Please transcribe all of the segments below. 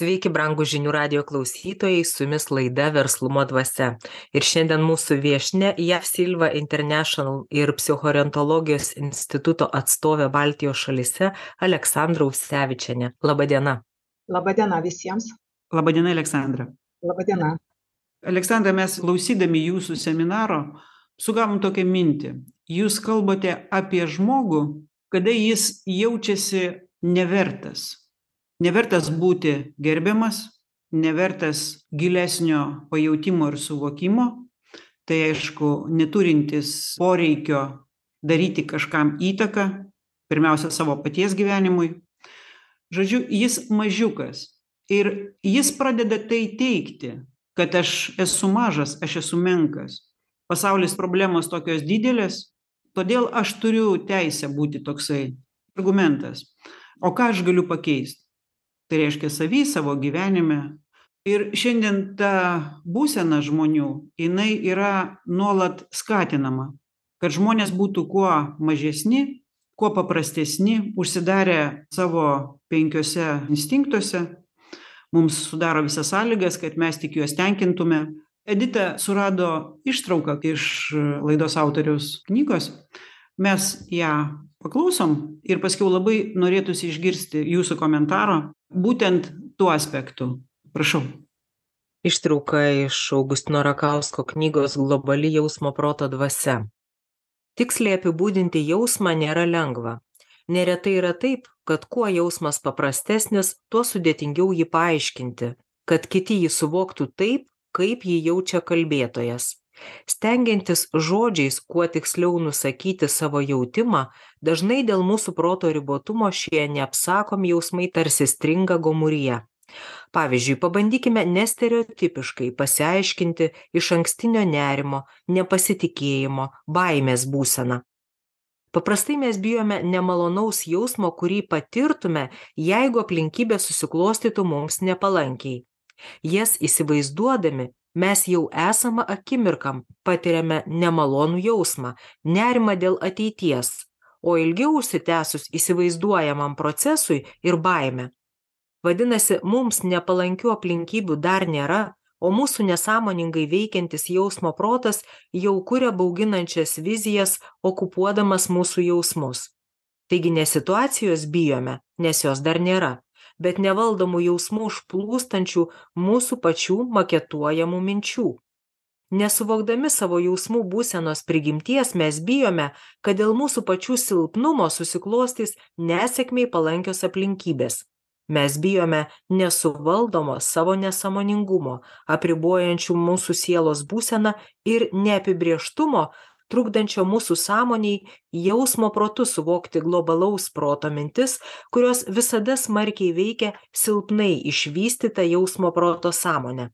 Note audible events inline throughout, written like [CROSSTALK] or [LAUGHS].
Sveiki, brangų žinių radio klausytojai, su jumis laida Verslumo dvasia. Ir šiandien mūsų viešne JAV Silva International ir Psichorientologijos instituto atstovė Baltijos šalise Aleksandra Usevičianė. Labadiena. Labadiena visiems. Labadiena, Aleksandra. Labadiena. Aleksandra, mes klausydami jūsų seminaro sugavom tokią mintį. Jūs kalbate apie žmogų, kada jis jaučiasi nevertas nevertas būti gerbiamas nevertas gilesnio pajautimo ir suvokimo. Tai aišku neturintis poreikio daryti kažkam įtaką pirmiausia savo paties gyvenimui. Žodžiu jis mažiukas ir jis pradeda tai teigti kad aš esu mažas aš esu menkas. Pasaulis problemos tokios didelės todėl aš turiu teisę būti toksai. Argumentas. O ką aš galiu pakeist tai reiškia savy savo gyvenime. Ir šiandien ta būsena žmonių jinai yra nuolat skatinama kad žmonės būtų kuo mažesni kuo paprastesni užsidarę savo penkiuose instinktuose. Mums sudaro visas sąlygas kad mes tik juos tenkintume. Edita surado ištrauką iš laidos autoriaus knygos. Mes ją paklausom ir paskiau labai norėtųsi išgirsti jūsų komentaro būtent tuo aspektu prašau Ištrauka iš Augustino Rakausko knygos Globali jausmo proto dvasia. Tiksliai apibūdinti jausmą nėra lengva. Neretai yra taip, kad kuo jausmas paprastesnis, tuo sudėtingiau jį paaiškinti, kad kiti jį suvoktų taip, kaip jį jaučia kalbėtojas stengiantis žodžiais kuo tiksliau nusakyti savo jautimą dažnai dėl mūsų proto ribotumo šie neapsakomi jausmai tarsi stringa gomuryje. Pavyzdžiui pabandykime nestereotipiškai pasiaiškinti išankstinio nerimo nepasitikėjimo baimės būseną. Paprastai mes bijome nemalonaus jausmo kurį patirtume jeigu aplinkybės susiklostytų mums nepalankiai. Jas įsivaizduodami mes jau esamą akimirką patiriame nemalonų jausmą nerimą dėl ateities o ilgiau užsitęsus įsivaizduojamam procesui ir baimę vadinasi mums nepalankių aplinkybių dar nėra o mūsų nesąmoningai veikiantis jausmo protas jau kuria bauginančias vizijas okupuodamas mūsų jausmus. Taigi ne situacijos bijome nes jos dar nėra bet nevaldomų jausmų užplūstančių mūsų pačių maketuojamų minčių. Nesuvokdami savo jausmų būsenos prigimties mes bijome kad dėl mūsų pačių silpnumo susiklostys nesėkmei palankios aplinkybės. Mes bijome nesuvaldomo savo nesąmoningumo apribojančių mūsų sielos būseną ir neapibrėžtumo trukdančio mūsų sąmonei jausmo protu suvokti globalaus proto mintis kurios visada smarkiai veikia silpnai išvystytą jausmo proto sąmonę.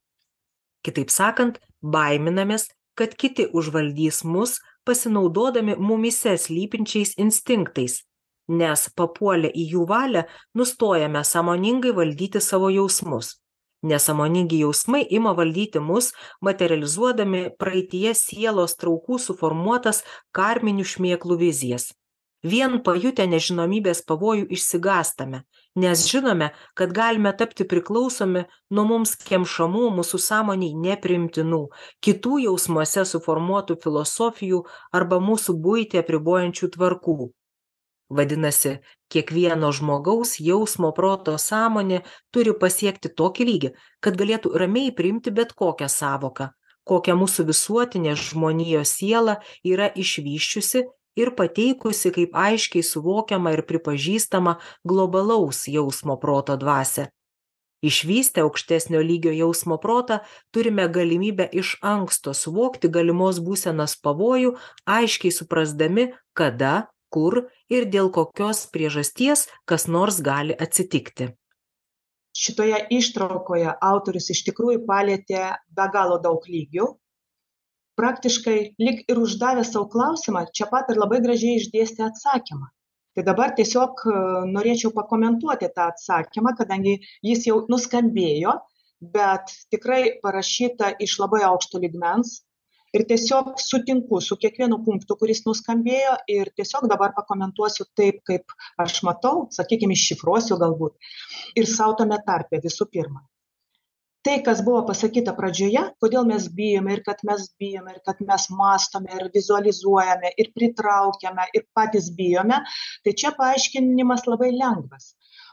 Kitaip sakant baiminamės kad kiti užvaldys mus pasinaudodami mumyse slypinčiais instinktais. Nes papuolę į jų valią nustojame sąmoningai valdyti savo jausmus nesąmoningi jausmai ima valdyti mus materializuodami praeityje sielos traukų suformuotas karminių šmėklų vizijas. Vien pajutę nežinomybės pavojų išsigąstame nes žinome kad galime tapti priklausomi nuo mums kemšamų mūsų sąmonei nepriimtinų kitų jausmuose suformuotų filosofijų arba mūsų buitį apribojančių tvarkų vadinasi kiekvieno žmogaus jausmo proto sąmonė turi pasiekti tokį lygį kad galėtų ramiai priimti bet kokią sąvoką kokią mūsų visuotinė žmonijos siela yra išvysčiusi ir pateikusi kaip aiškiai suvokiamą ir pripažįstamą globalaus jausmo proto dvasią. Išvystę aukštesnio lygio jausmo protą turime galimybę iš anksto suvokti galimos būsenos pavojų aiškiai suprasdami kada kur ir dėl kokios priežasties kas nors gali atsitikti. Šitoje ištraukoje autorius iš tikrųjų palietė be galo daug lygių. Praktiškai lyg ir uždavęs sau klausimą čia pat ir labai gražiai išdėstė atsakymą. Tai dabar tiesiog e, norėčiau pakomentuoti tą atsakymą kadangi jis jau nuskambėjo bet tikrai parašyta iš labai aukšto lygmens Ir tiesiog sutinku su kiekvienu punktu, kuris nuskambėjo ir tiesiog dabar pakomentuosiu taip, kaip aš matau, sakykime, iššifruosiu galbūt ir savo tame tarpe visų pirma. Tai, kas buvo pasakyta pradžioje, kodėl mes bijome ir kad mes bijome ir kad mes mastome ir vizualizuojame ir pritraukiame ir patys bijome, tai čia paaiškinimas labai lengvas.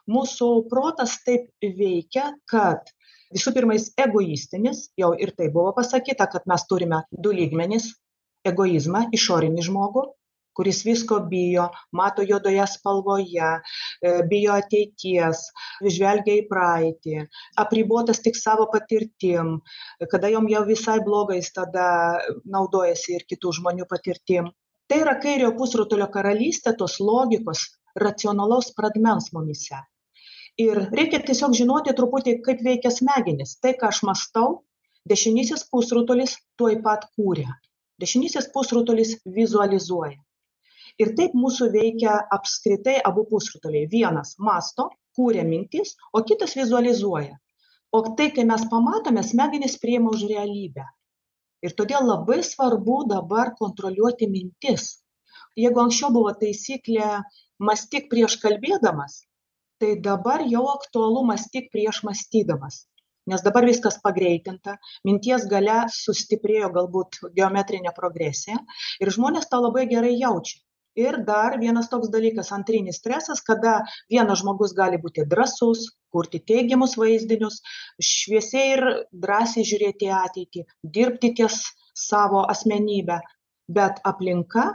Mūsų protas taip veikia, kad visų pirma jis egoistinis jau ir tai buvo pasakyta kad mes turime du lygmenis egoizmą išorinį žmogų kuris visko bijo mato juodoje spalvoje e, bijo ateities žvelgia į praeitį apribotas tik savo patirtim kada jam jau visai bloga jis tada naudojasi ir kitų žmonių patirtim. Tai yra kairiojo pusrutulio karalystė tos logikos racionalaus pradmens mumyse ir reikia tiesiog žinoti truputį kaip veikia smegenys. Tai ką aš mąstau dešinysis pusrutulis tuoj pat kūria dešinysis pusrutulis vizualizuoja. Ir taip mūsų veikia apskritai abu pusrutuliai. Vienas mąsto kuria mintis o kitas vizualizuoja. O tai kai mes pamatome smegenys priima už realybę. Ir todėl labai svarbu dabar kontroliuoti mintis. Jeigu anksčiau buvo taisyklė mąstyk prieš kalbėdamas tai dabar jau aktualu mąstyk prieš mąstydamas. Nes dabar viskas pagreitinta minties galia sustiprėjo galbūt geometrine progresija ir žmonės tą labai gerai jaučia. Ir dar vienas toks dalykas antrinis stresas kada vienas žmogus gali būti drąsus kurti teigiamus vaizdinius šviesiai ir drąsiai žiūrėti į ateitį dirbti ties savo asmenybe bet aplinka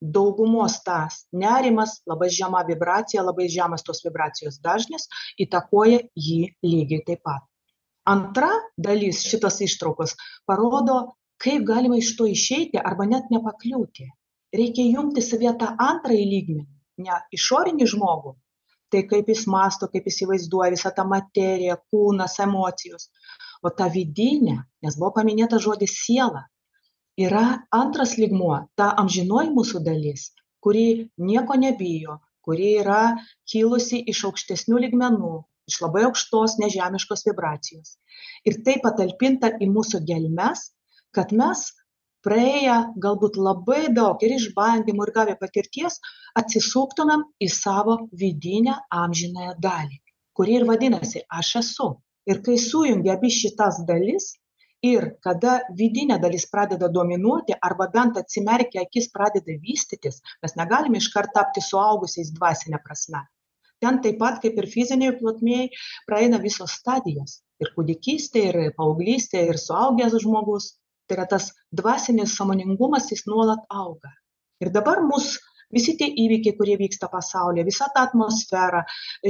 daugumos tas nerimas labai žema vibracija labai žemas tos vibracijos dažnis įtakoja jį lygiai taip pat. Antra dalis šitos ištraukos parodo kaip galima iš to išeiti arba net nepakliūti. Reikia jungti savyje tą antrąjį lygmenį ne išorinį žmogų tai kaip jis mąsto kaip jis įsivaizduoja visą tą materiją kūnas emocijos o tą vidinę nes buvo paminėtas žodis siela yra antras lygmuo ta amžinoji mūsų dalis kuri nieko nebijo kuri yra kilusi iš aukštesnių lygmenų iš labai aukštos nežemiškos vibracijos. Ir tai patalpinta į mūsų gelmes kad mes praėję galbūt labai daug ir išbandymų ir gavę patirties atsisuktumėm į savo vidinę amžinąją dalį kuri ir vadinasi aš esu. Ir kai sujungi abi šitas dalis ir kada vidinė dalis pradeda dominuoti arba bent atsimerkę akis pradeda vystytis mes negalime iškart tapti suaugusiais dvasine prasme. Ten taip pat kaip ir fizinėj plotmėj praeina visos stadijos. Ir kūdikystė ir paauglystė ir suaugęs žmogus. Tai yra tas dvasinis sąmoningumas jis nuolat auga. Ir dabar mus visi tie įvykiai kurie vyksta pasaulyje visa ta atmosfera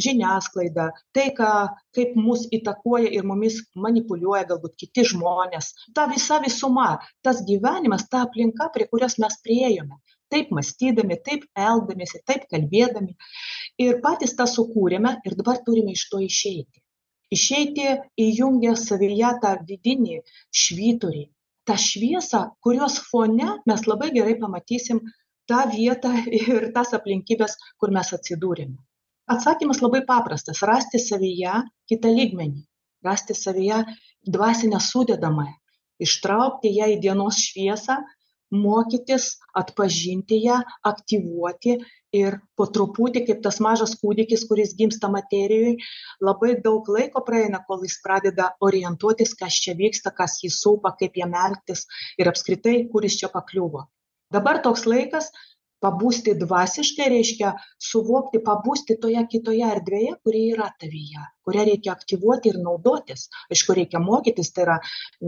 žiniasklaida tai ką kaip mus įtakoja ir mumis manipuliuoja galbūt kiti žmonės. Ta visa visuma tas gyvenimas ta aplinka prie kurios mes priėjome. Taip mąstydami taip elgdamiesi taip kalbėdami. Ir patys tą sukūrėme ir dabar turime iš to išeiti. Išeiti įjungę savyje tą vidinį švyturį. Tą šviesą kurios fone mes labai gerai pamatysim tą vietą [LAUGHS] ir tas aplinkybes kur mes atsidūrėme. Atsakymas labai paprastas rasti savyje kitą lygmenį rasti savyje dvasinę sudedamąją ištraukti ją į dienos šviesą mokytis atpažinti ją aktyvuoti ir po truputį kaip tas mažas kūdikis kuris gimsta materijoj labai daug laiko praeina kol jis pradeda orientuotis kas čia vyksta kas jį supa kaip jam elgtis ir apskritai kur jis čia pakliuvo dabar toks laikas pabusti dvasiškai reiškia suvokti pabusti toje kitoje erdvėje kuri yra tavyje kurią reikia aktyvuoti ir naudotis aišku reikia mokytis tai yra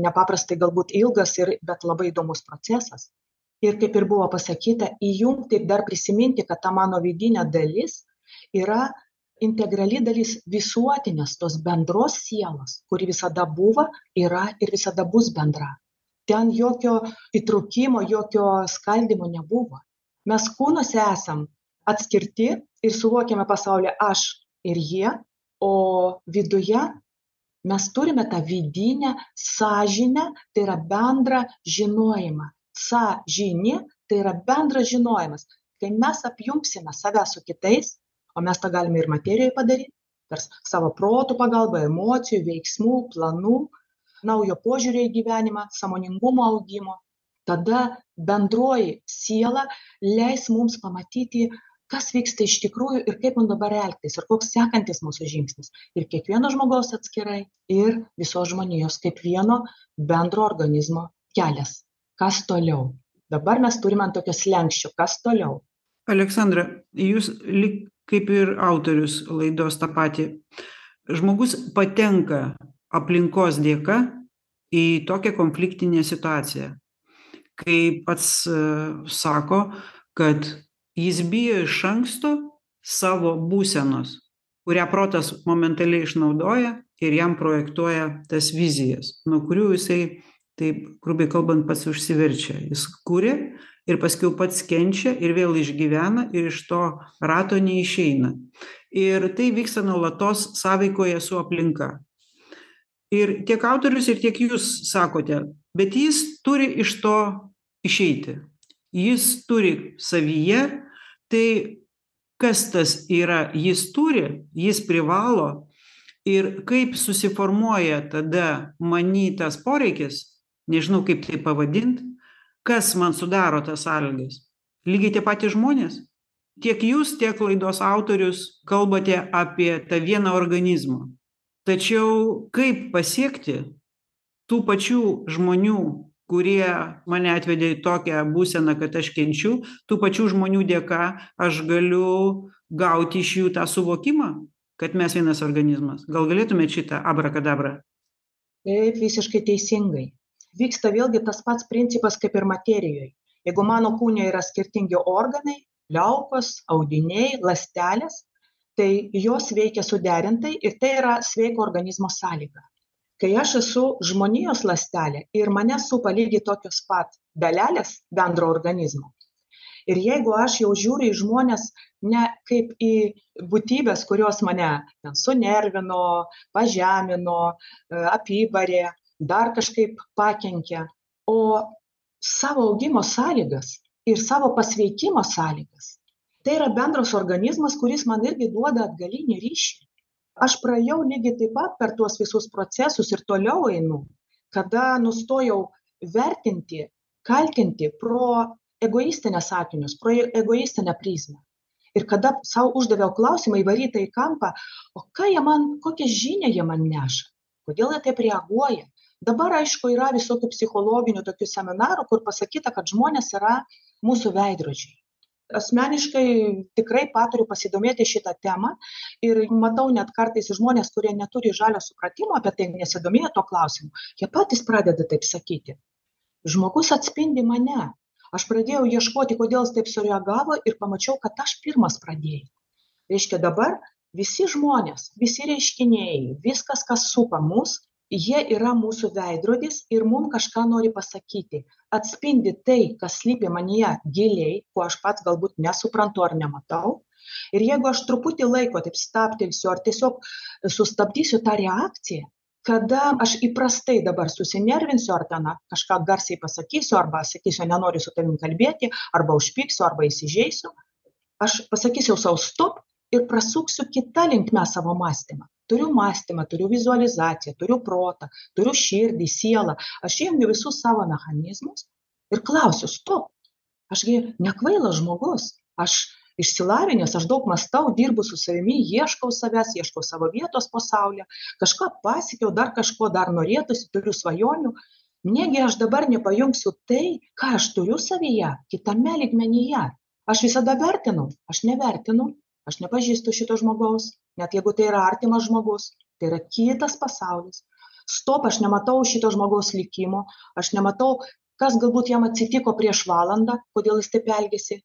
nepaprastai galbūt ilgas ir bet labai įdomus procesas. Ir kaip ir buvo pasakyta įjungti ir dar prisiminti kad ta mano vidinė dalis yra integrali dalis visuotinės tos bendros sielos kuri visada buvo yra ir visada bus bendra ten jokio įtrūkimo jokio skaldymo nebuvo. Mes kūnuose esam atskirti ir suvokiame pasaulį aš ir jie o viduje mes turime tą vidinę sąžinę tai yra bendrą žinojimą. Sąžinė tai yra bendras žinojimas. Kai mes apjungsime save su kitais o mes tą galime ir materijoj padaryt per savo proto pagalba emocijų veiksmų planų naujo požiūrio į gyvenimą sąmoningumo augimo. Tada bendroji siela leis mums pamatyti kas vyksta iš tikrųjų ir kaip mum dabar elgtis ir koks sekantis mūsų žingsnis. Ir kiekvieno žmogaus atskirai ir visos žmonijos kaip vieno bendro organizmo kelias. Kas toliau? Dabar mes turim ant tokio slenksčio kas toliau? Aleksandra jūs kaip ir autorius laidos tą patį. Žmogus patenka aplinkos dėka į tokią konfliktinę situaciją. Kai pats e, sako kad jis bijo iš anksto savo būsenos kurią protas momentaliai išnaudoja ir jam projektuoja tas vizijas nuo kurių jisai taip grubiai kalbant pats užsiverčia. Jis kuria ir paskiau pats kenčia ir vėl išgyvena ir iš to rato neišeina. Ir tai vyksta nuolatos sąveikoje su aplinka ir tiek autorius ir tiek jūs sakote bet jis turi iš to išeiti. Jis turi savyje tai kas tas yra jis turi jis privalo. Ir kaip susiformuoja tada many tas poreikis nežinau kaip tai pavadint kas man sudaro tas sąlygas. Lygiai tie patys žmonės. Tiek jūs tiek laidos autorius kalbate apie tą vieną organizmą tačiau kaip pasiekti tų pačių žmonių kurie mane atvedė į tokią būseną kad aš kenčiu tų pačių žmonių dėka aš galiu gauti iš jų tą suvokimą kad mes vienas organizmas. Gal galėtumėt šitą abrakadabra taip visiškai teisingai. Vyksta vėlgi tas pats principas kaip ir materijoj. Jeigu mano kūne yra skirtingi organai liaukos audiniai ląstelės tai jos veikia suderintai ir tai yra sveiko organizmo sąlyga kai aš esu žmonijos ląstelė ir mane supa lygiai tokios pat dalelės bendro organizmo. Ir jeigu aš jau žiūriu į žmonės ne kaip į būtybės, kurios mane ten sunervino, pažemino, e, apibarė, dar kažkaip pakenkė, o savo augimo sąlygas ir savo pasveikimo sąlygas. Tai yra bendras organizmas, kuris man irgi duoda atgalinį ryšį. Aš praėjau lygiai taip pat per tuos visus procesus ir toliau einu kada nustojau vertinti kaltinti pro egoistinius akinius pro egoistinę prizmę. Ir kada sau uždaviau klausimą įvarytą į kampą o ką jie man kokią žinią jie man neša kodėl jie taip reaguoja. Dabar aišku yra visokių psichologinių tokių seminarų kur pasakyta kad žmonės yra mūsų veidrodžiai asmeniškai tikrai patariu pasidomėti šita tema ir matau net kartais žmonės kurie neturi žalio supratimo apie tai nesidomėję tuo klausimu jie patys pradeda taip sakyti. Žmogus atspindi mane. Aš pradėjau ieškoti kodėl jis taip sureagavo ir pamačiau kad aš pirmas pradėjau. Reiškia dabar visi žmonės visi reiškiniai viskas kas supa mus jie yra mūsų veidrodis ir mum kažką nori pasakyti. Atspindi tai kas slypi manyje giliai ko aš pats galbūt nesuprantu ar nematau. Ir jeigu aš truputį laiko taip stabtelsiu ar tiesiog sustabdysiu tą reakciją kada aš įprastai dabar susinervinsiu ar ten kažką garsiai pasakysiu arba sakysiu nenoriu su tavim kalbėti arba užpyksiu arba įsižeisiu aš pasakysiu sau stop ir prasuksiu kita linkme savo mąstymą. Turiu mąstymą turiu vizualizaciją turiu protą turiu širdį sielą. Aš įjungiu visus savo mechanizmus ir klausiu stop aš gi nekvailas žmogus. Aš išsilavinęs aš daug mąstau dirbu su savimi ieškau savęs ieškau savo vietos po saule kažką pasiekiau dar kažko dar norėtųsi turiu svajonių. Negi aš dabar nepajungsiu tai ką aš turiu savyje kitame lygmenyje. Aš visada vertinau aš nevertinu aš nepažįstu šito žmogaus net jeigu tai yra artimas žmogus tai yra kitas pasaulis. Stop aš nematau šito žmogaus likimo aš nematau kas galbūt jam atsitiko prieš valandą kodėl jis taip elgiasi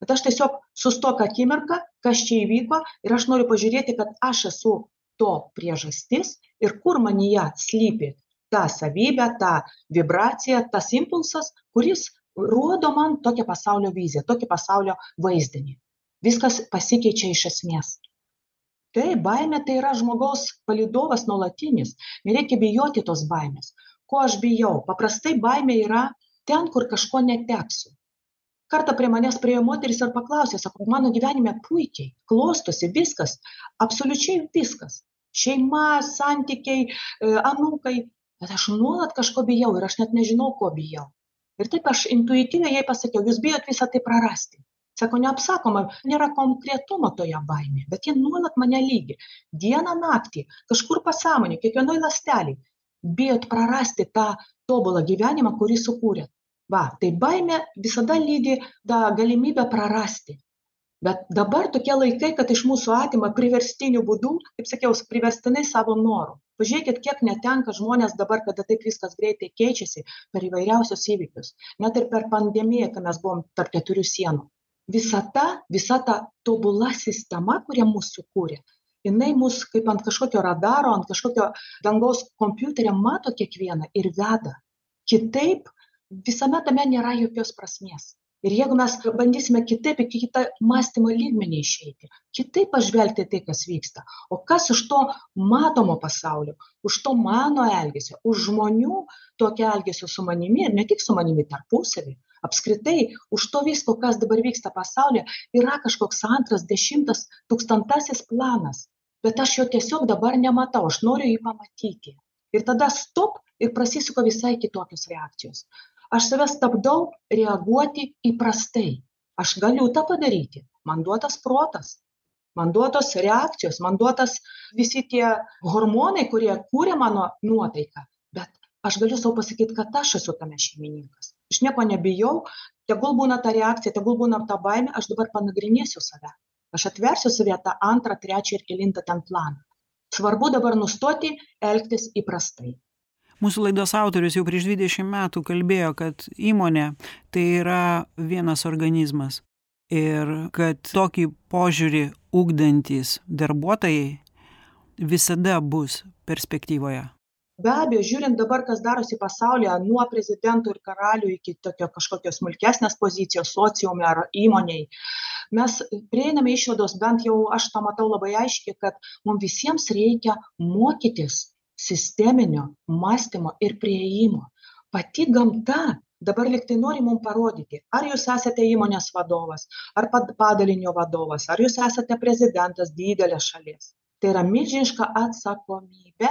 bet aš tiesiog sustok akimirką kas čia įvyko ir aš noriu pažiūrėti kad aš esu to priežastis ir kur manyje slypi ta savybė ta vibracija tas impulsas kuris rodo man tokią pasaulio viziją tokį pasaulio vaizdinį viskas pasikeičia iš esmės. Taip baimė tai yra žmogaus palydovas nuolatinis. Nereikia bijoti tos baimės. Ko aš bijau? Paprastai baimė yra ten kur kažko neteksiu kartą prie manęs priėjo moteris ir paklausė sako mano gyvenime puikiai klostosi viskas absoliučiai viskas. Šeima santykiai e, anūkai. Bet aš nuolat kažko bijau ir aš net nežinau ko bijau. Ir taip aš intuityviai jai pasakiau, jūs bijot visą tai prarasti. Sako, neapsakoma, nėra konkretumo toje baimėje, bet jie nuolat mane lygi. Dieną naktį, kažkur pasąmonė, kiekvienoj lastelį. Bijot prarasti tą tobulą gyvenimą, kurį sukūrėt. Va, tai baimė visada lydi tą galimybę prarasti. Bet dabar tokie laikai, kad iš mūsų atima priverstinių būdų, kaip sakiau, priverstinai savo norų. Pažiūrėkit, kiek netenka žmonės dabar, kada taip viskas greitai keičiasi per įvairiausius įvykius. Net ir per pandemiją, kai mes buvom tarp keturių sienų visata visa ta tobula sistema kurią mus sukūrė. Jinai mus kaip ant kažkokio radaro ant kažkokio dangaus kompiuterio mato kiekvieną ir veda. Kitaip visame tame nėra jokios prasmės. Ir jeigu mes bandysime kitaip į kitą mąstymo lygmenį išeiti kitaip pažvelgti į tai kas vyksta. O kas už to matomo pasaulio už to mano elgesio už žmonių tokio elgesio su manimi ir ne tik su manimi tarpusavy apskritai už to visko kas dabar vyksta pasaulyje yra kažkoks antras dešimtas tūkstantasis planas. Bet aš jo tiesiog dabar nematau aš noriu jį pamatyti. Ir tada stop ir prasisuka visai kitokios reakcijos. Aš save stabdau reaguoti įprastai. Aš galiu tą padaryti. Man duotas protas. Man duotos reakcijos. Man duotas visi tie hormonai kurie kuria mano nuotaiką. Bet aš galiu sau pasakyt kad aš esu tame šeimininkas aš nieko nebijau tegul būna ta reakcija tegul būna ta baimė aš dabar panagrinėsiu save. Aš atversiu savyje tą antrą trečią ir kelintą ten planą. Svarbu dabar nustoti elgtis įprastai. Mūsų laidos autorius jau prieš 20 metų kalbėjo, kad įmonė tai yra vienas organizmas ir kad tokį požiūrį ugdantis darbuotojai visada bus perspektyvoje be abejo žiūrint dabar kas darosi pasaulyje nuo prezidentų ir karalių iki tokio kažkokios smulkesnės pozicijos sociume ar įmonėj mes prieiname išvados bent jau aš tą matau labai aiškiai kad mum visiems reikia mokytis sisteminio mąstymo ir priėjimo pati gamta dabar lyg tai nori mum parodyti ar jūs esate įmonės vadovas ar padalinio vadovas ar jūs esate prezidentas didelės šalies. Tai yra milžiniška atsakomybė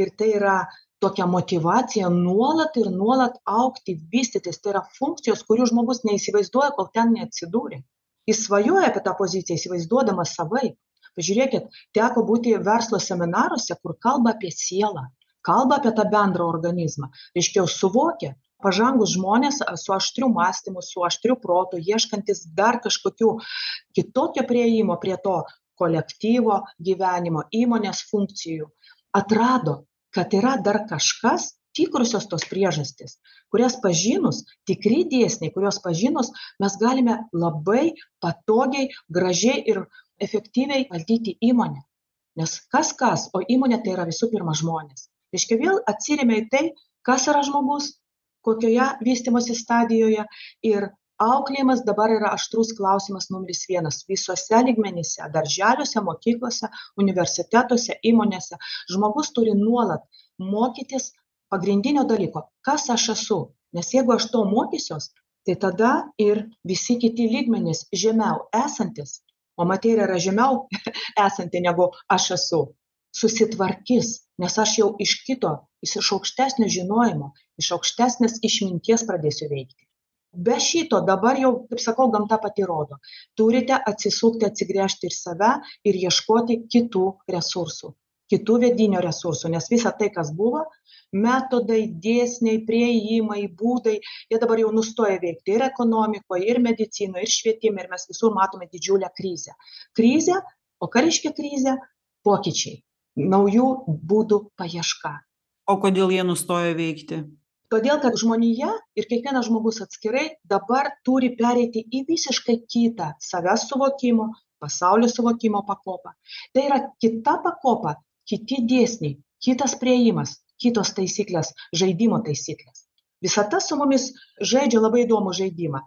ir tai yra tokia motyvacija nuolat ir nuolat augti vystytis. Tai yra funkcijos kurių žmogus neįsivaizduoja kol ten neatsidūrė. Jis svajoja apie tą poziciją įsivaizduodamas savaip. Pažiūrėkit teko būti verslo seminaruose kur kalba apie sielą kalba apie tą bendrą organizmą. Reiškia jau suvokia pažangūs žmonės su aštriu mąstymu su aštriu protu ieškantys dar kažkokių kitokio priėjimo prie to kolektyvo gyvenimo įmonės funkcijų atrado kad yra dar kažkas tikrosios tos priežastys kurias pažinus tikri dėsniai kuriuos pažinus mes galime labai patogiai gražiai ir efektyviai valdyti įmonę. Nes kas kas o įmonė tai yra visų pirma žmonės. Reiškia vėl atsiremia į tai kas yra žmogus kokioje vystymosi stadijoje ir auklėjimas dabar yra aštrus klausimas numeris vienas. Visuose lygmenyse darželiuose mokyklose universitetuose įmonėse. Žmogus turi nuolat mokytis pagrindinio dalyko kas aš esu. Nes jeigu aš to mokysiuos tai tada ir visi kiti lygmenys žemiau esantys o materija yra žemiau [LAUGHS] esanti negu aš esu susitvarkys. Nes aš jau iš kito iš aukštesnio žinojimo iš aukštesnės išminties pradėsiu veikti be šito dabar jau kaip sakau gamta pati rodo. Turite atsisukti atsigręžti ir save ir ieškoti kitų resursų kitų vidinių resursų nes visa tai kas buvo metodai dėsniai priėjimai būdai jie dabar jau nustoja veikti ir ekonomikoj ir medicinoj ir švietime ir mes visur matome didžiulę krizę. Krizę o ką reiškia krizė? Pokyčiai. Naujų būdų paieška. O kodėl jie nustojo veikti todėl kad žmonija ir kiekvienas žmogus atskirai dabar turi pereiti į visiškai kitą savęs suvokimo pasaulio suvokimo pakopą. Tai yra kita pakopa kiti dėsniai kitas priėjimas kitos taisyklės žaidimo taisyklės. Visata su mumis žaidžia labai įdomų žaidimą.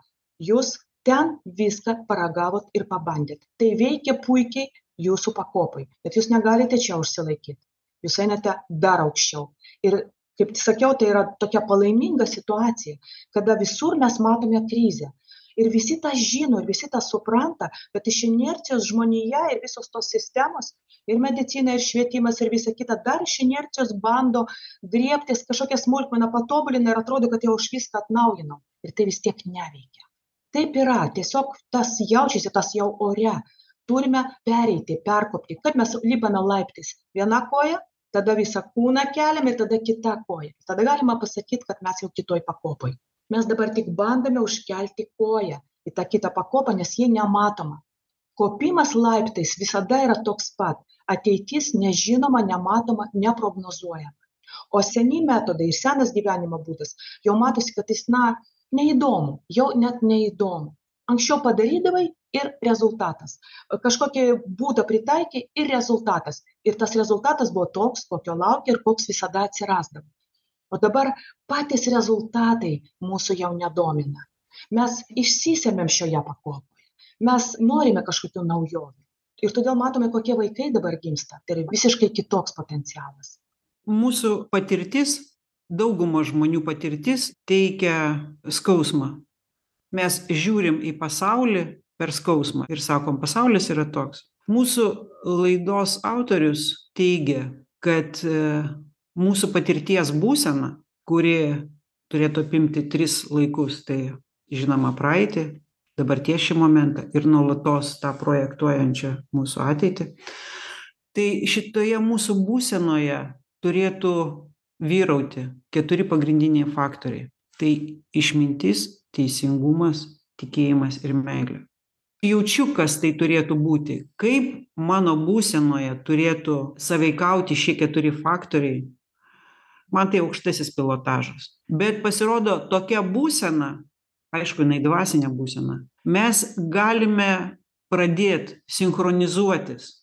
Jūs ten viską paragavot ir pabandėt. Tai veikia puikiai jūsų pakopai bet jūs negalite čia užsilaikyt jūs einate dar aukščiau. Ir kaip sakiau tai yra tokia palaiminga situacija kada visur mes matome krizę Ir visi tą žino, ir visi tą supranta, bet iš inercijos žmonėje ir visos tos sistemos, ir medicina, ir švietimas, ir visa kita, dar iš inercijos bando griebtis kažkokią smulkmeną, patobulina ir atrodo, kad jau už viską atnaujinau. Ir tai vis tiek neveikia. Taip yra, tiesiog tas jaučiasi, tas jau ore. Turime pereiti, perkopti. Kaip mes lipame laiptais. Viena koja, tada visą kūną keliam ir tada kita koja. Tada galima pasakyti, kad mes jau kitoj pakopoj mes dabar tik bandome užkelti koją į tą kitą pakopą, nes ji nematoma. Kopimas laiptais visada yra toks pat. Ateitis nežinoma, nematoma, neprognozuojama. O seni metodai ir senas gyvenimo būdas, jau matosi, kad jis, na, neįdomu, jau net neįdomu. Anksčiau padarydavai ir rezultatas. Kažkokį būdą pritaikė ir rezultatas. Ir tas rezultatas buvo toks, kokio laukia ir koks visada atsirasdavo. O dabar patys rezultatai mūsų jau nedomina. Mes išsisėmėm šioje pakopoje. Mes norime kažkokių naujovių. Ir todėl matome, kokie vaikai dabar gimsta. Tai yra visiškai kitoks potencialas. Mūsų patirtis, daugumo žmonių patirtis teikia skausmą. Mes žiūrim į pasaulį per skausmą ir sakom, pasaulis yra toks. Mūsų laidos autorius teigia, kad mūsų patirties būsena kuri turėtų apimti tris laikus tai žinoma praeitį dabarties šį momentą ir nuolatos tą projektuojančią mūsų ateitį tai šitoje mūsų būsenoje turėtų vyrauti keturi pagrindiniai faktoriai. Tai išmintis teisingumas tikėjimas ir meilė jaučiu kas tai turėtų būti. Kaip mano būsenoje turėtų sąveikauti šie keturi faktoriai. Man tai aukštasis pilotažas. Bet pasirodo tokia būsena aišku jinai dvasinė būsena. Mes galime pradėt sinchronizuotis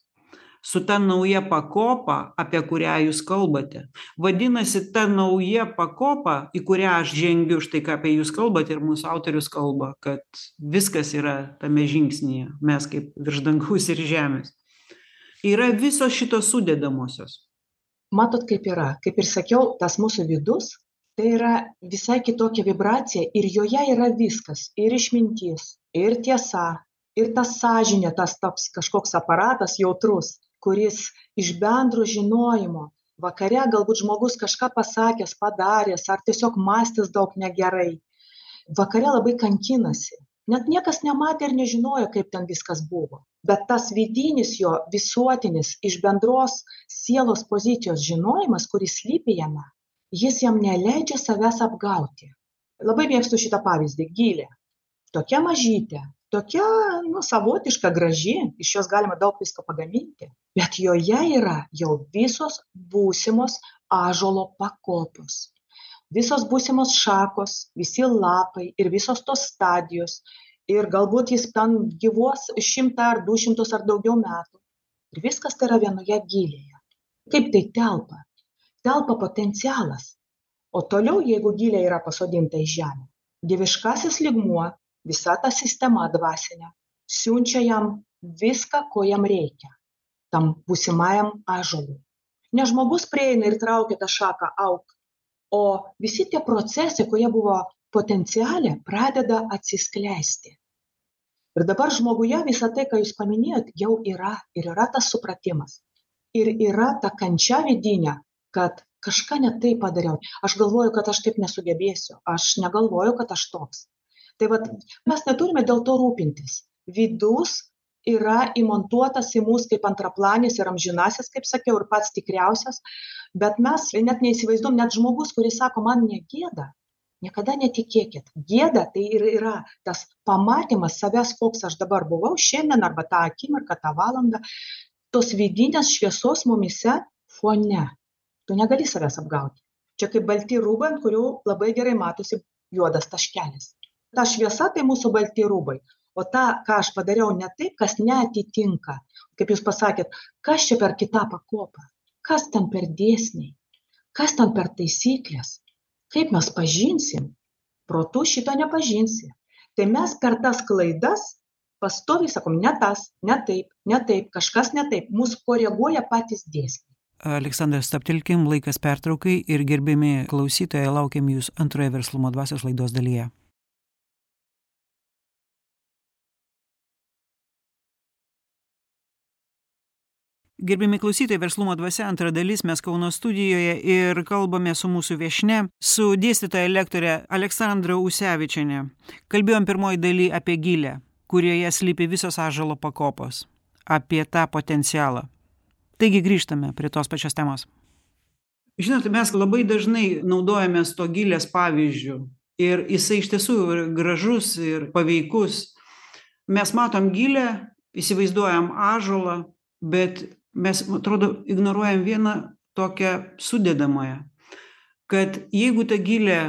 su ta nauja pakopa apie kurią jūs kalbate. Vadinasi ta nauja pakopa į kurią aš žengiu štai ką apie jūs kalbat ir mūsų autorius kalba kad viskas yra tame žingsnyje mes kaip virš dangaus ir žemės. Yra visos šitos sudedamosios. Matot kaip yra. Kaip ir sakiau tas mūsų vidus tai yra visai kitokia vibracija ir joje yra viskas. Ir išmintis ir tiesa ir ta sąžinė tas toks kažkoks aparatas jautrus kuris iš bendro žinojimo vakare galbūt žmogus kažką pasakęs padaręs ar tiesiog mąstęs daug negerai vakare labai kankinasi. Net niekas nematė ir nežinojo kaip ten viskas buvo. Bet tas vidinis jo visuotinis iš bendros sielos pozicijos žinojimas kuris slypi jame jis jam neleidžia savęs apgauti. Labai mėgstu šitą pavyzdį. Gilė tokia mažytė tokia nu savotiška graži. Iš jos galima daug visko pagaminti bet joje yra jau visos būsimos ąžuolo pakopos. Visos būsimos šakos visi lapai ir visos tos stadijos. Ir galbūt jis ten gyvuos šimtą ar du šimtus ar daugiau metų. Ir viskas tai yra vienoje gylėje. Kaip tai telpa? Telpa potencialas. O toliau jeigu gilė yra pasodinta į žemę dieviškasis lygmuo visa ta sistema dvasinė siunčia jam viską ko jam reikia tam būsimajam ąžuolui. Ne žmogus prieina ir traukia tą šaką auk o visi tie procesai kurie buvo potenciale pradeda atsiskleisti. Ir dabar žmoguje visa tai ką jūs paminėjot jau yra ir yra tas supratimas. Ir yra ta kančia vidinė kad kažką ne taip padariau. Aš galvoju kad aš taip nesugebėsiu. Aš negalvoju kad aš toks. Tai vat mes neturime dėl to rūpintis. Vidus yra įmontuotas į mus kaip antraplanis ir amžinasis kaip sakiau ir pats tikriausias bet mes net neįsivaizduojam net žmogus kuris sako man negėda niekada netikėkit. Gėda tai ir yra tas pamatymas savęs koks aš dabar buvau šiandien arba tą akimirką tą valandą. Tos vidinės šviesos mumyse fone tu negali savęs apgauti. Čia kaip balti rūbai ant kurių labai gerai matosi juodas taškelis. Ta šviesa tai mūsų balti rūbai o tą ką aš padariau ne taip kas neatitinka. Kaip jūs pasakėt kas čia per kita pakopa? Kas ten per dėsniai? Kas ten per taisyklės? Kaip mes pažinsim? Protu šito nepažinsi. Tai mes per tas klaidas pastoviai sakom ne tas ne taip ne taip kažkas ne taip. Mus koreguoja patys dėsniai. Aleksandrai stabtelkim laikas pertraukai ir gerbiami klausytojai laukiam jus antroje verslumo dvasios laidos dalyje gerbiami klausytojai verslumo dvasia antra dalis mes kauno studijoje ir kalbame su mūsų viešnia su dėstytoja lektore aleksandra usevičiene kalbėjom pirmoj daly apie gylę kurioje slypi visos ąžuolo pakopos apie tą potencialą. Taigi grįžtame prie tos pačios temos. Žinot mes labai dažnai naudojamės to gilės pavyzdžiu ir jisai iš tiesų ir gražus ir paveikus. Mes matom gilę įsivaizduojam ąžuolą bet mes atrodo ignoruojam vieną tokią sudedamąją kad jeigu ta gilė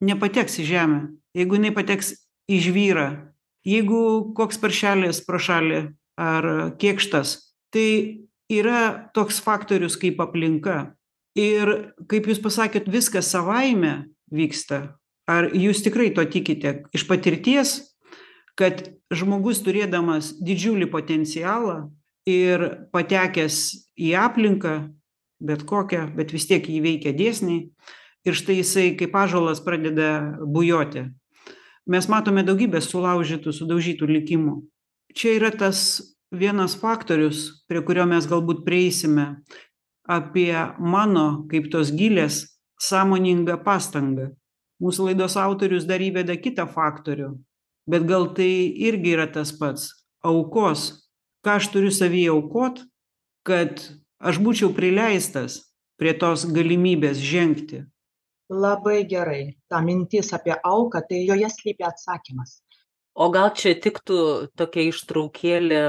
nepateks į žemę jeigu jinai pateks į žvyrą jeigu koks paršelis pro šalį ar kėkštas tai yra toks faktorius kaip aplinka. Ir kaip jūs pasakėt viskas savaime vyksta. Ar jūs tikrai to tikite iš patirties kad žmogus turėdamas didžiulį potencialą ir patekęs į aplinką bet kokią bet vis tiek jį veikia dėsniai ir štai jisai kaip ąžuolas pradeda bujoti. Mes matome daugybę sulaužytų sudaužytų likimų. Čia yra tas vienas faktorius prie kurio mes galbūt prieisime apie mano kaip tos gilės sąmoningą pastangą. Mūsų laidos autorius dar įveda kitą faktorių bet gal tai irgi yra tas pats aukos ką aš turiu savyje aukot kad aš būčiau prileistas prie tos galimybės žengti. Labai gerai. Ta mintis apie auką tai joje slypi atsakymas. O gal čia tiktų tokia ištraukėlė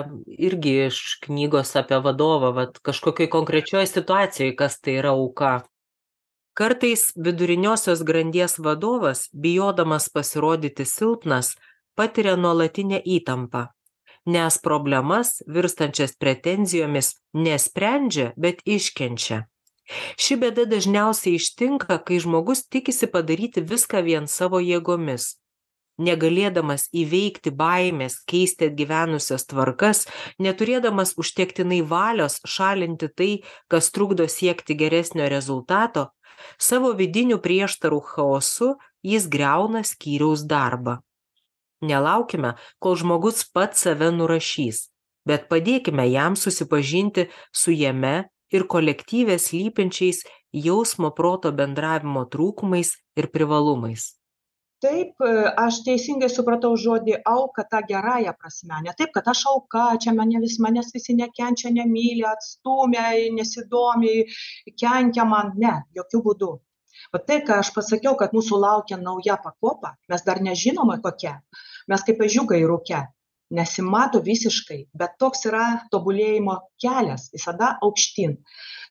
irgi iš knygos apie vadovą vat kažkokioj konkrečioj situacijoj kas tai yra auka? Kartais viduriniosios grandies vadovas bijodamas pasirodyti silpnas patiria nuolatinę įtampą nes problemas virstančias pretenzijomis nesprendžia bet iškenčia. Ši bėda dažniausiai ištinka kai žmogus tikisi padaryti viską vien savo jėgomis. Negalėdamas įveikti baimės keisti atgyvenusias tvarkas neturėdamas užtektinai valios šalinti tai kas trukdo siekti geresnio rezultato savo vidinių prieštarų chaosu jis griauna skyriaus darbą nelaukime kol žmogus pats save nurašys bet padėkime jam susipažinti su jame ir kolektyve slypinčiais jausmo proto bendravimo trūkumais ir privalumais. Taip aš teisingai supratau žodį auka ta gerąja prasme ne taip kad aš auka čia mane vis manęs visi nekenčia nemyli atstūmia nesidomi kenkia man ne jokiu būdu va tai ką aš pasakiau kad mūsų laukia nauja pakopa mes dar nežinome kokia. Mes kaip ežiukai rūke nesimato visiškai bet toks yra tobulėjimo kelias visada aukštyn.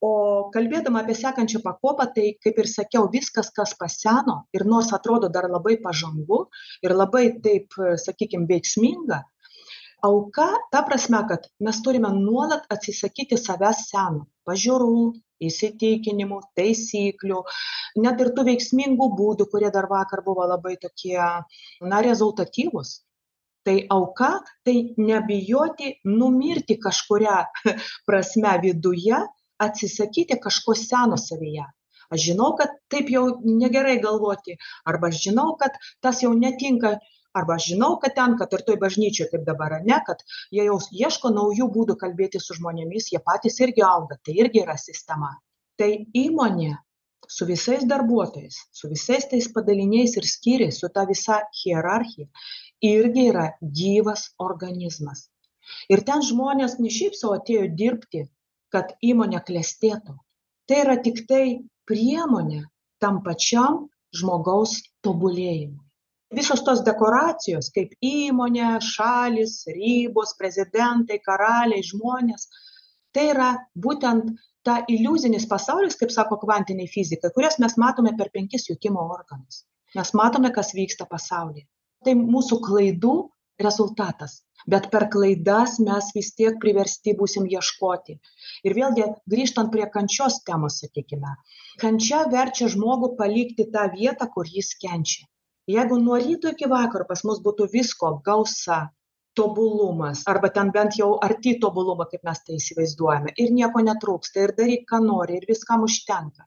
O kalbėdama apie sekančią pakopą tai kaip ir sakiau viskas kas paseno ir nors atrodo dar labai pažangu ir labai taip sakykim veiksminga auka ta prasme kad mes turime nuolat atsisakyti savęs seno pažiūrų įsitikinimų taisyklių net ir tų veiksmingų būdų kurie dar vakar buvo labai tokie na rezultatyvūs. Tai auka tai nebijoti numirti kažkuria [LAUGHS] prasme viduje atsisakyti kažko seno savyje. Aš žinau kad taip jau negerai galvoti arba aš žinau kad tas jau netinka arba aš žinau kad ten kad ir toj bažnyčioj kaip dabar ane kad jie jau ieško naujų būdų kalbėtis su žmonėmis jie patys irgi auga tai irgi yra sistema. Tai įmonė su visais darbuotojais su visais tais padaliniais ir skyriais su ta visa hierarchija irgi yra gyvas organizmas. Ir ten žmonės ne šiaip sau atėjo dirbti kad įmonė klestėtų. Tai yra tiktai priemonė tam pačiam žmogaus tobulėjimui visos tos dekoracijos kaip įmonė šalys ribos prezidentai karaliai žmonės tai yra būtent ta iliuzinis pasaulis kaip sako kvantiniai fizikai kurias mes matome per penkis jutimo organus. Mes matome kas vyksta pasaulyje. Tai mūsų klaidų rezultatas. Bet per klaidas mes vis tiek priversti būsim ieškoti. Ir vėlgi grįžtant prie kančios temos sakykime. Kančia verčia žmogų palikti tą vietą kur jis kenčia jeigu nuo ryto iki vakaro pas mus būtų visko gausa tobulumas arba ten bent jau arti tobulumo kaip mes tai įsivaizduojame ir nieko netrūksta ir daryk ką nori ir viskam užtenka.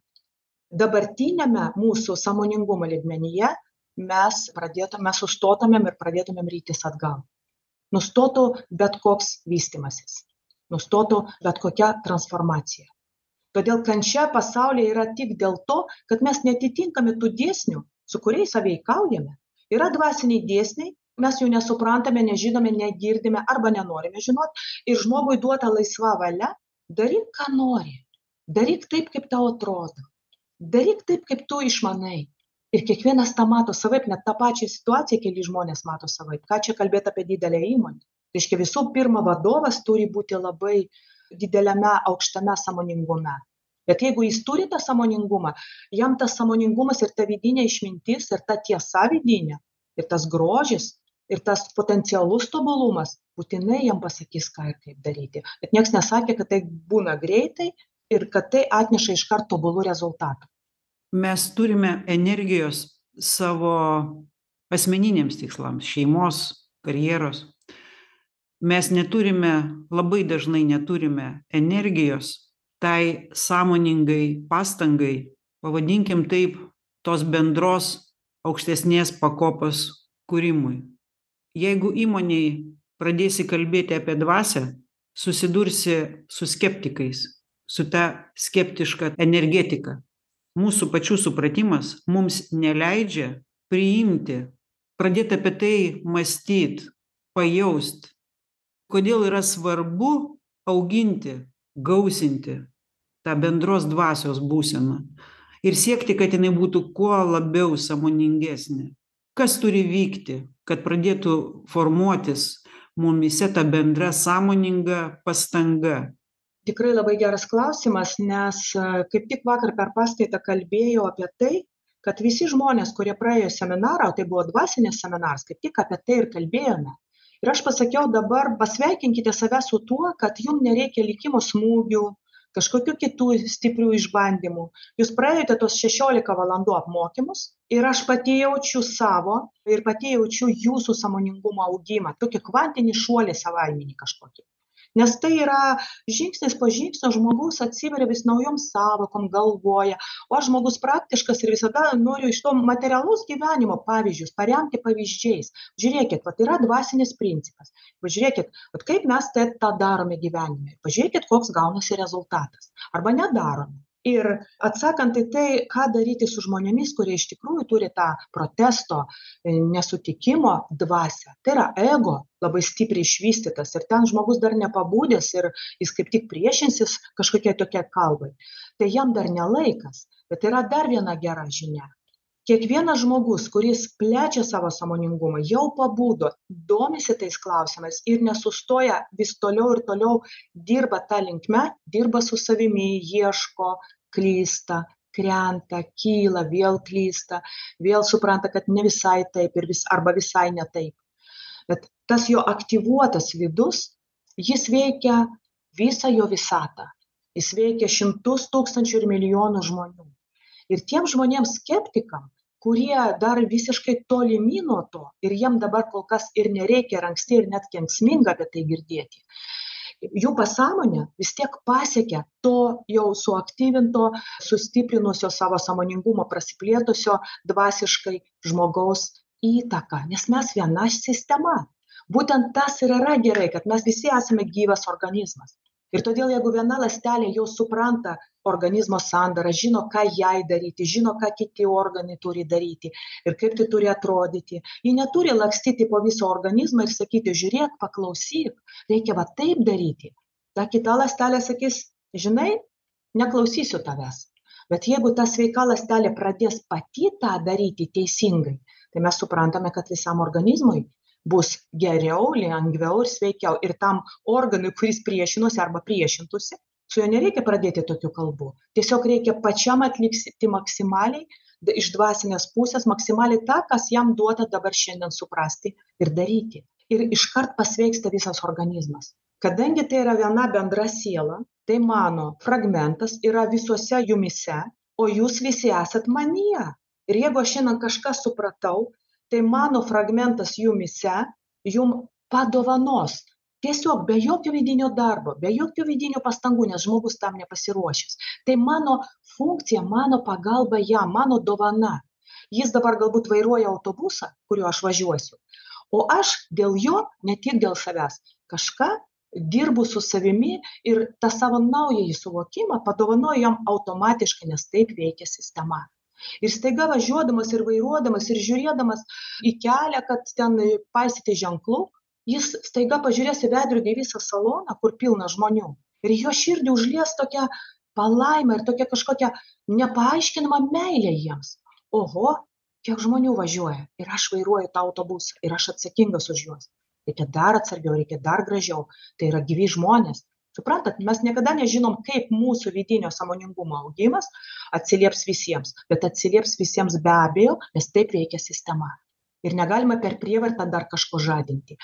Dabartiniame mūsų sąmoningumo lygmenyje mes pradėtume sustotumėm ir pradėtumėm rytis atgal. Nustotų bet koks vystymasis nustotų bet kokia transformacija. Todėl kančia pasaulyje yra tik dėl to, kad mes netitinkame tų dėsnių, su kuriais saveikaujame. Yra dvasiniai dėsniai, mes jų nesuprantame, nežinome, negirdime arba nenorime žinoti ir žmogui duota laisva valia, daryk, ką nori, daryk taip, kaip tau atrodo, daryk taip, kaip tu išmanai. Ir kiekvienas tą mato savaip, net tą pačią situaciją keli žmonės mato savaip. Ką čia kalbėti apie didelę įmonę? Reiškia, visų pirma, vadovas turi būti labai dideliame aukštame samoningume. Bet jeigu jis turi tą samoningumą, jam tas samoningumas ir ta vidinė išmintis, ir ta tiesa vidinė, ir tas grožis, ir tas potencialus tobulumas, būtinai jam pasakys, ką ir kaip daryti. Bet niekas nesakė, kad tai būna greitai ir kad tai atneša iš karto tobulų rezultatų. Mes turime energijos savo asmeniniams tikslams - šeimos, karjeros. Mes neturime, labai dažnai neturime energijos tai sąmoningai pastangai, pavadinkim taip, tos bendros aukštesnės pakopos kūrimui. Jeigu įmoniai pradėsi kalbėti apie dvasią, susidursi su skeptikais, su ta skeptiška energetika. Mūsų pačių supratimas mums neleidžia priimti, pradėti apie tai mąstyti, pajaust, kodėl yra svarbu auginti, gausinti tą bendros dvasios būseną ir siekti, kad jinai būtų kuo labiau samoningesnė. Kas turi vykti, kad pradėtų formuotis mumyse ta bendra sąmoninga pastanga? Tikrai labai geras klausimas, nes kaip tik vakar per paskaitą kalbėjau apie tai, kad visi žmonės, kurie praėjo seminarą, o tai buvo dvasinės seminaras, kaip tik apie tai ir kalbėjome. Ir aš pasakiau dabar, pasveikinkite save su tuo, kad jums nereikia likimo smūgių, kažkokių kitų stiprių išbandymų. Jūs praėjote tos 16 valandų apmokymus ir aš pati jaučiu savo ir pati jaučiu jūsų samoningumo augimą, tokį kvantinį šuolį savaiminį kažkokį nes tai yra žingsnis po žingsnio žmogus atsiveria vis naujom sąvokom galvoja. O aš žmogus praktiškas ir visada noriu iš to materialaus gyvenimo pavyzdžius paremti pavyzdžiais. Žiūrėkit vat yra dvasinis principas. Pažiūrėkit vat kaip mes tai tą darome gyvenime. Pažiūrėkit koks gaunasi rezultatas. Arba nedarome ir atsakant į tai ką daryti su žmonėmis kurie iš tikrųjų turi tą protesto e, nesutikimo dvasią. Tai yra ego labai stipriai išvystytas ir ten žmogus dar nepabudęs ir jis kaip tik priešinsis kažkokiai tokiai kalbai. Tai jam dar ne laikas. Bet yra dar viena gera žinia kiekvienas žmogus kuris plečia savo sąmoningumą jau pabudo domisi tais klausimais ir nesustoja vis toliau ir toliau dirba ta linkme dirba su savimi ieško klysta krenta kyla vėl klysta vėl supranta kad ne visai taip ir vis arba visai ne taip. Bet tas jo aktyvuotas vidus jis veikia visą jo visatą. Jis veikia šimtus tūkstančių ir milijonų žmonių. Ir tiem žmonėm skeptikam kurie dar visiškai tolimi nuo to ir jiem dabar kol kas ir nereikia ir anksti ir net kenksminga apie tai girdėti. Jų pasąmonė vis tiek pasiekia to jau suaktyvinto sustiprinusio savo sąmoningumo prasiplėtusio dvasiškai žmogaus įtaką nes mes viena sistema. Būtent tas ir yra gerai kad mes visi esame gyvas organizmas ir todėl jeigu viena ląstelė jau supranta organizmo sandarą žino ką jai daryti žino ką kiti organai turi daryti ir kaip tai turi atrodyti ji neturi lakstyti po visą organizmą ir sakyti žiūrėk paklausyk reikia va taip daryti. Ta kita ląstelė sakys žinai neklausysiu tavęs. Bet jeigu ta sveika ląstelė pradės pati tą daryti teisingai tai mes suprantame kad visam organizmui bus geriau lengviau ir sveikiau. Ir tam organui kuris priešinosi arba priešintųsi su juo nereikia pradėti tokių kalbų. Tiesiog reikia pačiam atlikti maksimaliai iš dvasinės pusės maksimaliai tą kas jam duota dabar šiandien suprasti ir daryti. Ir iškart pasveiksta visas organizmas. Kadangi tai yra viena bendra siela tai mano fragmentas yra visuose jumyse o jūs visi esat manyje. Ir jeigu aš šiandien kažką supratau tai mano fragmentas jumyse jum padovanos. Tiesiog be jokio vidinio darbo be jokių vidinių pastangų nes žmogus tam nepasiruošęs. Tai mano funkcija mano pagalba jam mano dovana. Jis dabar galbūt vairuoja autobusą kuriuo aš važiuosiu o aš dėl jo ne tik dėl savęs kažką dirbu su savimi ir tą savo naująjį suvokimą padovanoju jam automatiškai, nes taip veikia sistema. Ir staiga važiuodamas ir vairuodamas ir žiūrėdamas į kelią, kad ten paisyti ženklų, jis staiga pažiūrės į veidrodį visą saloną, kur pilna žmonių. Ir jo širdį užlies tokia palaima ir tokia kažkokia nepaaiškinama meilė jiems. Oho, kiek žmonių važiuoja ir aš vairuoju tą autobusą ir aš atsakingas už juos. Reikia dar atsargiau, reikia dar gražiau. Tai yra gyvi žmonės. Suprantat, mes niekada nežinom, kaip mūsų vidinio samoningumo augimas atsilieps visiems, bet atsilieps visiems be abejo, nes taip veikia sistema. Ir negalima per prievartą dar kažko žadinti.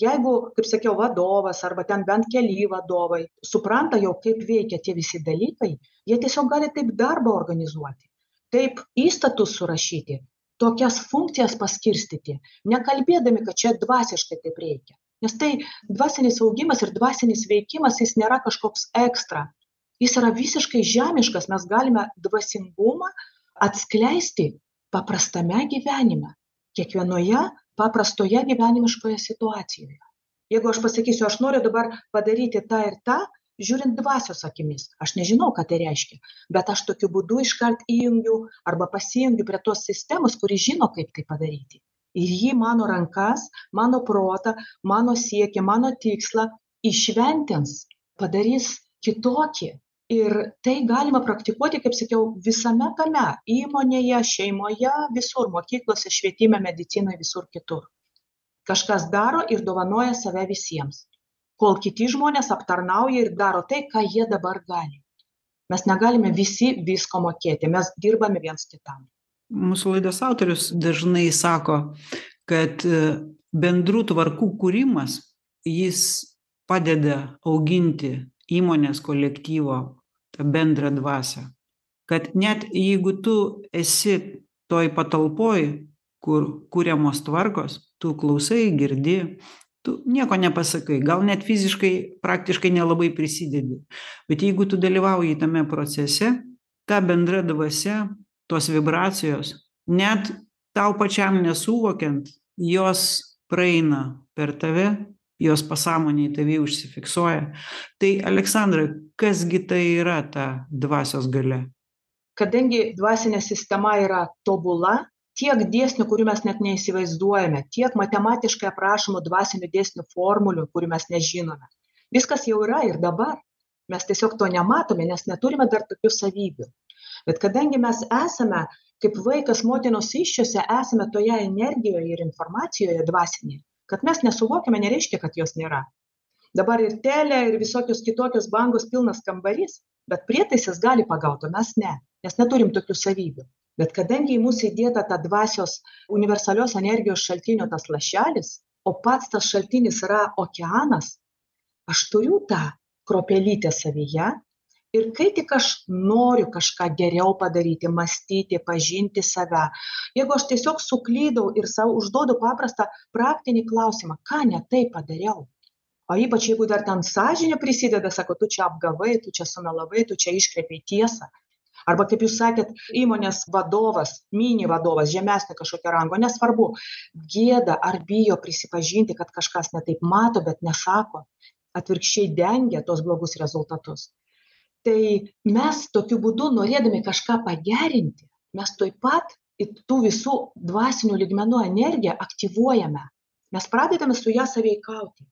Jeigu, kaip sakiau, vadovas arba ten bent keli vadovai supranta jau, kaip veikia tie visi dalykai, jie tiesiog gali taip darbą organizuoti, taip įstatus surašyti, tokias funkcijas paskirstyti, nekalbėdami, kad čia dvasiškai taip reikia nes tai dvasinis augimas ir dvasinis veikimas jis nėra kažkoks ekstra. Jis yra visiškai žemiškas. Mes galime dvasingumą atskleisti paprastame gyvenime kiekvienoje paprastoje gyvenimiškoje situacijoje. Jeigu aš pasakysiu aš noriu dabar padaryti tą ir tą žiūrint dvasios akimis aš nežinau ką tai reiškia bet aš tokiu būdu iškart įjungiu arba pasijungiu prie tos sistemos kuri žino kaip tai padaryti ir ji mano rankas mano protą mano siekį mano tikslą įšventins padarys kitokį. Ir tai galima praktikuoti kaip sakiau visame kame įmonėje šeimoje visur mokyklose švietime medicinoj visur kitur. Kažkas daro ir dovanoja save visiems. Kol kiti žmonės aptarnauja ir daro tai ką jie dabar gali. Mes negalime visi visko mokėti mes dirbame viens kitam mūsų laidos autorius dažnai sako, kad e, bendrų tvarkų kūrimas, jis padeda auginti įmonės kolektyvo tą bendrą dvasę. Kad net jeigu tu esi toj patalpoj, kur kūriamos tvarkos, tu klausai, girdi, tu nieko nepasakai, gal net fiziškai praktiškai nelabai prisidedi. Bet jeigu tu dalyvauji tame procese, ta bendra dvasia tos vibracijos net tau pačiam nesuvokiant jos praeina per tave jos pasąmonėj tavy užsifiksuoja. Tai aleksandrai kas gi tai yra ta dvasios galia? Kadangi dvasinė sistema yra tobula tiek dėsnių kurių mes net neįsivaizduojame tiek matematiškai aprašomų dvasinių dėsnių formulių kurių mes nežinome viskas jau yra ir dabar. Mes tiesiog to nematome nes neturime dar tokių savybių bet kadangi mes esame kaip vaikas motinos įsčiose esame toje energijoje ir informacijoje dvasinėje kad mes nesuvokiame nereiškia kad jos nėra. Dabar ir telė ir visokios kitokios bangos pilnas kambarys bet prietaisas gali pagaut o mes ne nes neturim tokių savybių. Bet kadangi į mus įdėta ta dvasios universalios energijos šaltinio tas lašelis o pats tas šaltinis yra okeanas aš turiu tą kruopelytę savyje ir kai tik aš noriu kažką geriau padaryti mąstyti pažinti save jeigu aš tiesiog suklydau ir sau užduodu paprastą praktinį klausimą ką ne taip padariau? O ypač jeigu dar ten sąžinė prisideda sako tu čia apgavai tu čia sumelavai tu čia iškreipei tiesą. Arba kaip jūs sakėt įmonės vadovas mini vadovas žemesnio kažkokio rango nesvarbu gėda ar bijo prisipažinti kad kažkas ne taip mato bet nesako. Atvirkščiai dengia tuos blogus rezultatus tai mes tokiu būdu norėdami kažką pagerinti mes tuoj pat į tų visų dvasinių lygmenų energiją aktyvuojame. Mes pradedame su ja sąveikauti.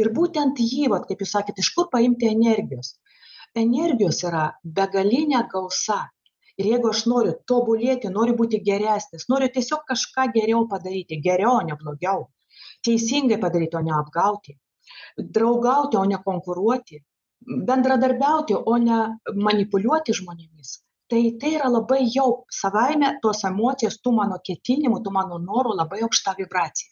Ir būtent jį vat kaip jūs sakėt iš kur paimti energijos? Energijos yra begalinė gausa. Ir jeigu aš noriu tobulėti noriu būti geresnis noriu tiesiog kažką geriau padaryti geriau ne blogiau teisingai padaryti o ne apgauti draugauti o ne konkuruoti bendradarbiauti o ne manipuliuoti žmonėmis. Tai tai yra labai jau savaime tos emocijos tų mano ketinimų tų mano norų labai aukšta vibracija.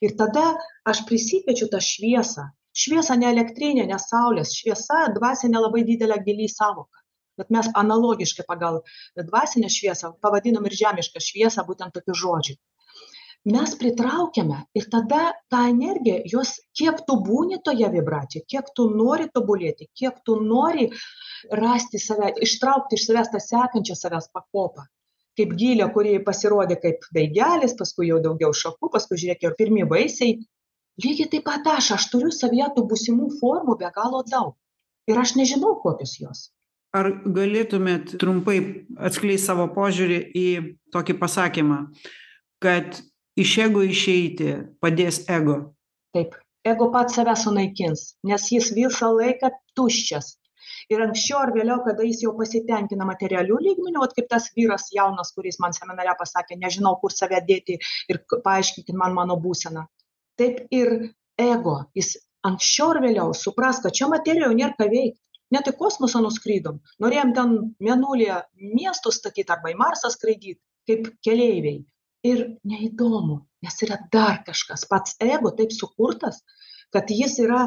Ir tada aš prisikviečiu tą šviesą. Šviesą ne elektrinę ne saulės šviesa dvasinė labai didelė gili sąvoka. Bet mes analogiškai pagal dvasinę šviesą pavadinom ir žemišką šviesą būtent tokiu žodžiu mes pritraukiame ir tada ta energija jos kiek tu būni toje vibracijoj kiek tu nori tobulėti kiek tu nori rasti save ištraukti iš savęs tą sekančią savęs pakopą kaip gilė kuri pasirodė kaip daigelis paskui jau daugiau šakų paskui žiūrėk jau pirmi vaisiai lygiai taip pat aš, aš turiu savyje tų būsimų formų be galo daug. Ir aš nežinau, kokios jos. Ar galėtumėt trumpai atskleisti savo požiūrį į tokį pasakymą, kad iš ego išeiti padės ego? Taip, ego pats save sunaikins, nes jis visą laiką tuščias. Ir anksčiau ar vėliau, kada jis jau pasitenkina materialių lygmenių, o kaip tas vyras jaunas, kuris man seminare pasakė, nežinau, kur save dėti ir paaiškinti man mano būseną. Taip ir ego, jis anksčiau ar vėliau supras, kad čia materijoje nėra ką veikti. Net į kosmosą nuskrydom, norėjom ten mėnulėje miestus statyti arba į Marsą skraidyti kaip keleiviai. Ir neįdomu, nes yra dar kažkas. Pats ego taip sukurtas, kad jis yra,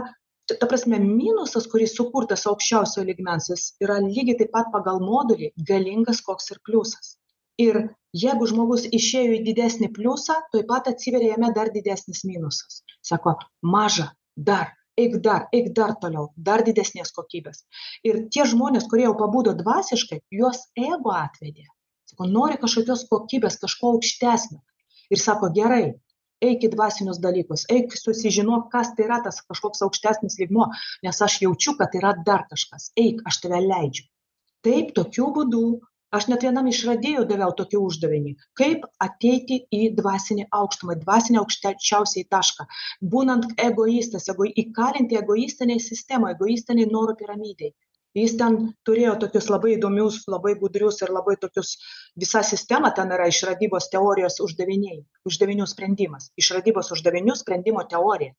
ta prasme, minusas, kuris sukurtas aukščiausio ligmens, jis yra lygiai taip pat pagal modulį galingas koks ir pliusas. Ir jeigu žmogus išėjo į didesnį pliusą, tuoj pat atsiveria jame dar didesnis minusas. Sako, maža, dar, eik dar, eik dar toliau, dar didesnės kokybės. Ir tie žmonės, kurie jau pabudo dvasiškai, juos ego atvedė. Sako, nori kažkokios kokybės, kažko aukštesnio. Ir sako, gerai, eik į dvasinius dalykus, eik susižinok, kas tai yra tas kažkoks aukštesnis lygmo, nes aš jaučiu, kad yra dar kažkas, eik, aš tave leidžiu. Taip, tokiu būdu aš net vienam išradėjui daviau tokį uždavinį kaip ateiti į dvasinį aukštumą dvasinį aukščiausiąjį tašką būnant egoistas ego įkalinti egoistinėj sistemoj egoistinėj norų piramidėj jis ten turėjo tokius labai įdomius labai gudrius ir labai tokius visa sistema ten yra išradybos teorijos uždaviniai uždavinių sprendimas išradybos uždavinių sprendimo teorija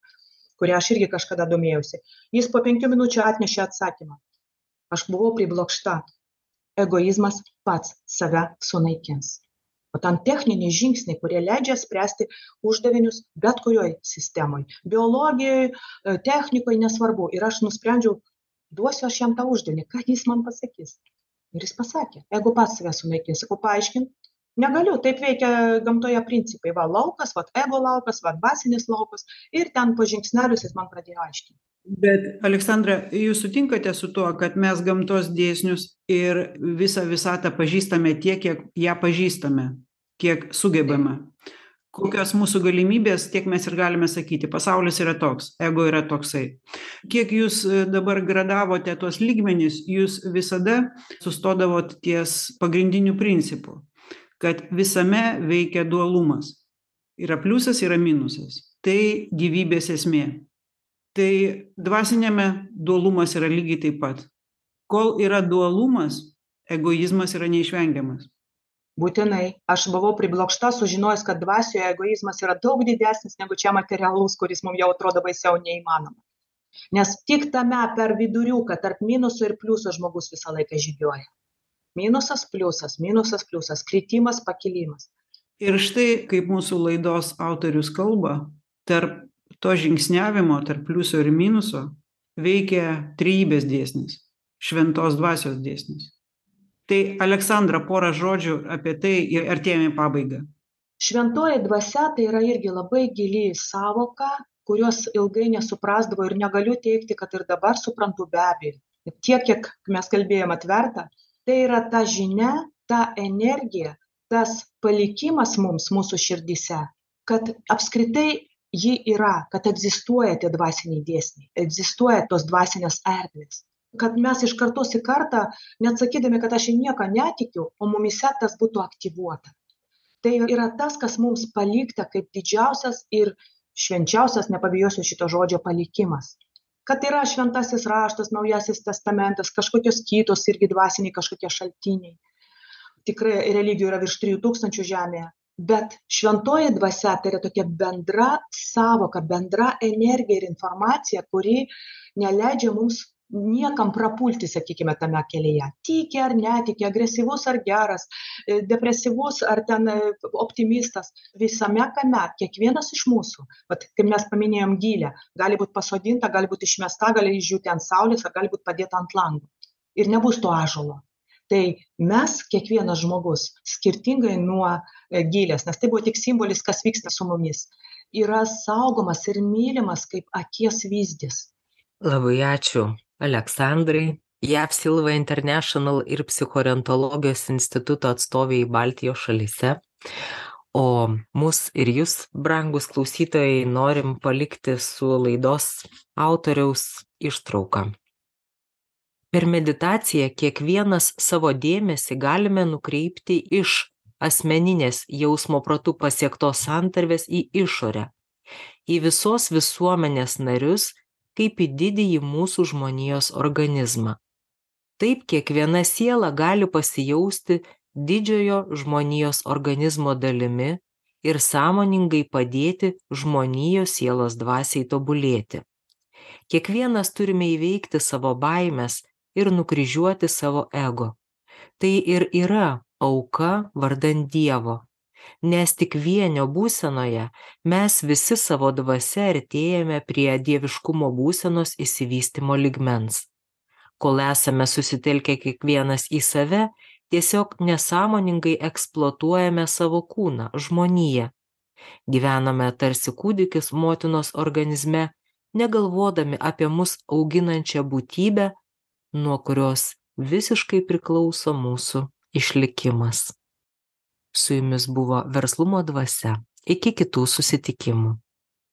kuria aš irgi kažkada domėjausi jis po penkių minučių atnešė atsakymą aš buvau priblokšta egoizmas pats save sunaikins. O tam techniniai žingsniai, kurie leidžia spręsti uždavinius bet kurioj sistemoj. Biologijoje, technikoje nesvarbu. Ir aš nusprendžiau, duosiu aš jam tą uždavinį, ką jis man pasakys. Ir jis pasakė, jeigu pats save sunaikins, sakau, paaiškink, negaliu, taip veikia gamtoje principai. Va, laukas, va, ego laukas, va, dvasinis laukas. Ir ten po žingsnelius jis man pradėjo aiškinti bet aleksandra jūs sutinkate su tuo kad mes gamtos dėsnius ir visą visatą pažįstame tiek kiek ją pažįstame kiek sugebame kokios mūsų galimybės tiek mes ir galime sakyti pasaulis yra toks ego yra toksai. Kiek jūs dabar gradavote tuos lygmenis jūs visada sustodavot ties pagrindiniu principu kad visame veikia dualumas. Yra pliusas yra minusas. Tai gyvybės esmė. Tai dvasiniame dualumas yra lygiai taip pat. Kol yra dualumas egoizmas yra neišvengiamas būtinai. Aš buvau priblokšta sužinojus kad dvasioje egoizmas yra daug didesnis negu čia materialus kuris mum jau atrodo baisiau neįmanoma. Nes tik tame per viduriuką tarp minuso ir pliuso žmogus visą laiką žygiuoja. Minusas pliusas minusas pliusas kritimas pakilimas. Ir štai kaip mūsų laidos autorius kalba tarp to žingsniavimo tarp pliuso ir minuso veikia trejybės dėsnis šventos dvasios dėsnis tai aleksandra porą žodžių apie tai ir artėjame į pabaigą. Šventoji dvasia tai yra irgi labai gili sąvoka kurios ilgai nesuprasdavau ir negaliu teigti kad ir dabar suprantu be abejo. Tiek kiek mes kalbėjom atverta tai yra ta žinia ta energija tas palikimas mums mūsų širdyse kad apskritai ji yra kad egzistuoja tie dvasiniai dėsniai egzistuoja tos dvasinės erdvės kad mes iš kartos į kartą net sakydami kad aš į nieką netikiu o mumyse tas būtų aktyvuota. Tai yra tas kas mums palikta kaip didžiausias ir švenčiausias nepabijosiu šito žodžio palikimas. Kad yra šventasis raštas naujasis testamentas kažkokios kitos irgi dvasiniai kažkokie šaltiniai. Tikrai religijų yra virš trijų tūkstančių žemėje. Bet šventoji dvasia tai yra tokia bendra sąvoka bendra energija ir informacija kuri neleidžia mums niekam prapulti sakykime tame kelyje. Tiki ar netiki agresyvus ar geras e, depresyvus ar ten e, optimistas. Visame kame kiekvienas iš mūsų vat kaip mes paminėjom gilę gali būt pasodinta gali būt išmesta gali išdžiūti ant saulės ar gali būt padėta ant lango. Ir nebus to ąžuolo. Tai mes kiekvienas žmogus skirtingai nuo e, gilės nes tai buvo tik simbolis kas vyksta su mumis yra saugomas ir mylimas kaip akies vyzdis. Labai ačiū aleksandrai jav silva international ir psichorentologijos instituto atstovei baltijos šalyse O mus ir jūs, brangus klausytojai, norim palikti su laidos autoriaus ištrauka. Per meditaciją kiekvienas savo dėmesį galime nukreipti iš asmeninės jausmo protų pasiektos santarvės į išorę, į visos visuomenės narius, kaip į didįjį mūsų žmonijos organizmą. Taip kiekviena siela gali pasijausti didžiojo žmonijos organizmo dalimi ir sąmoningai padėti žmonijos sielos dvasiai tobulėti. Kiekvienas turime įveikti savo baimės ir nukryžiuoti savo ego. Tai ir yra auka vardan Dievo. Nes tik vienio būsenoje mes visi savo dvasia artėjame prie dieviškumo būsenos įsivystimo ligmens. Kol esame susitelkę kiekvienas į save, tiesiog nesąmoningai eksploatuojame savo kūną, žmoniją. Gyvename tarsi kūdikis motinos organizme, negalvodami apie mus auginančią būtybę, nuo kurios visiškai priklauso mūsų išlikimas. Su jumis buvo verslumo dvasia. Iki kitų susitikimų.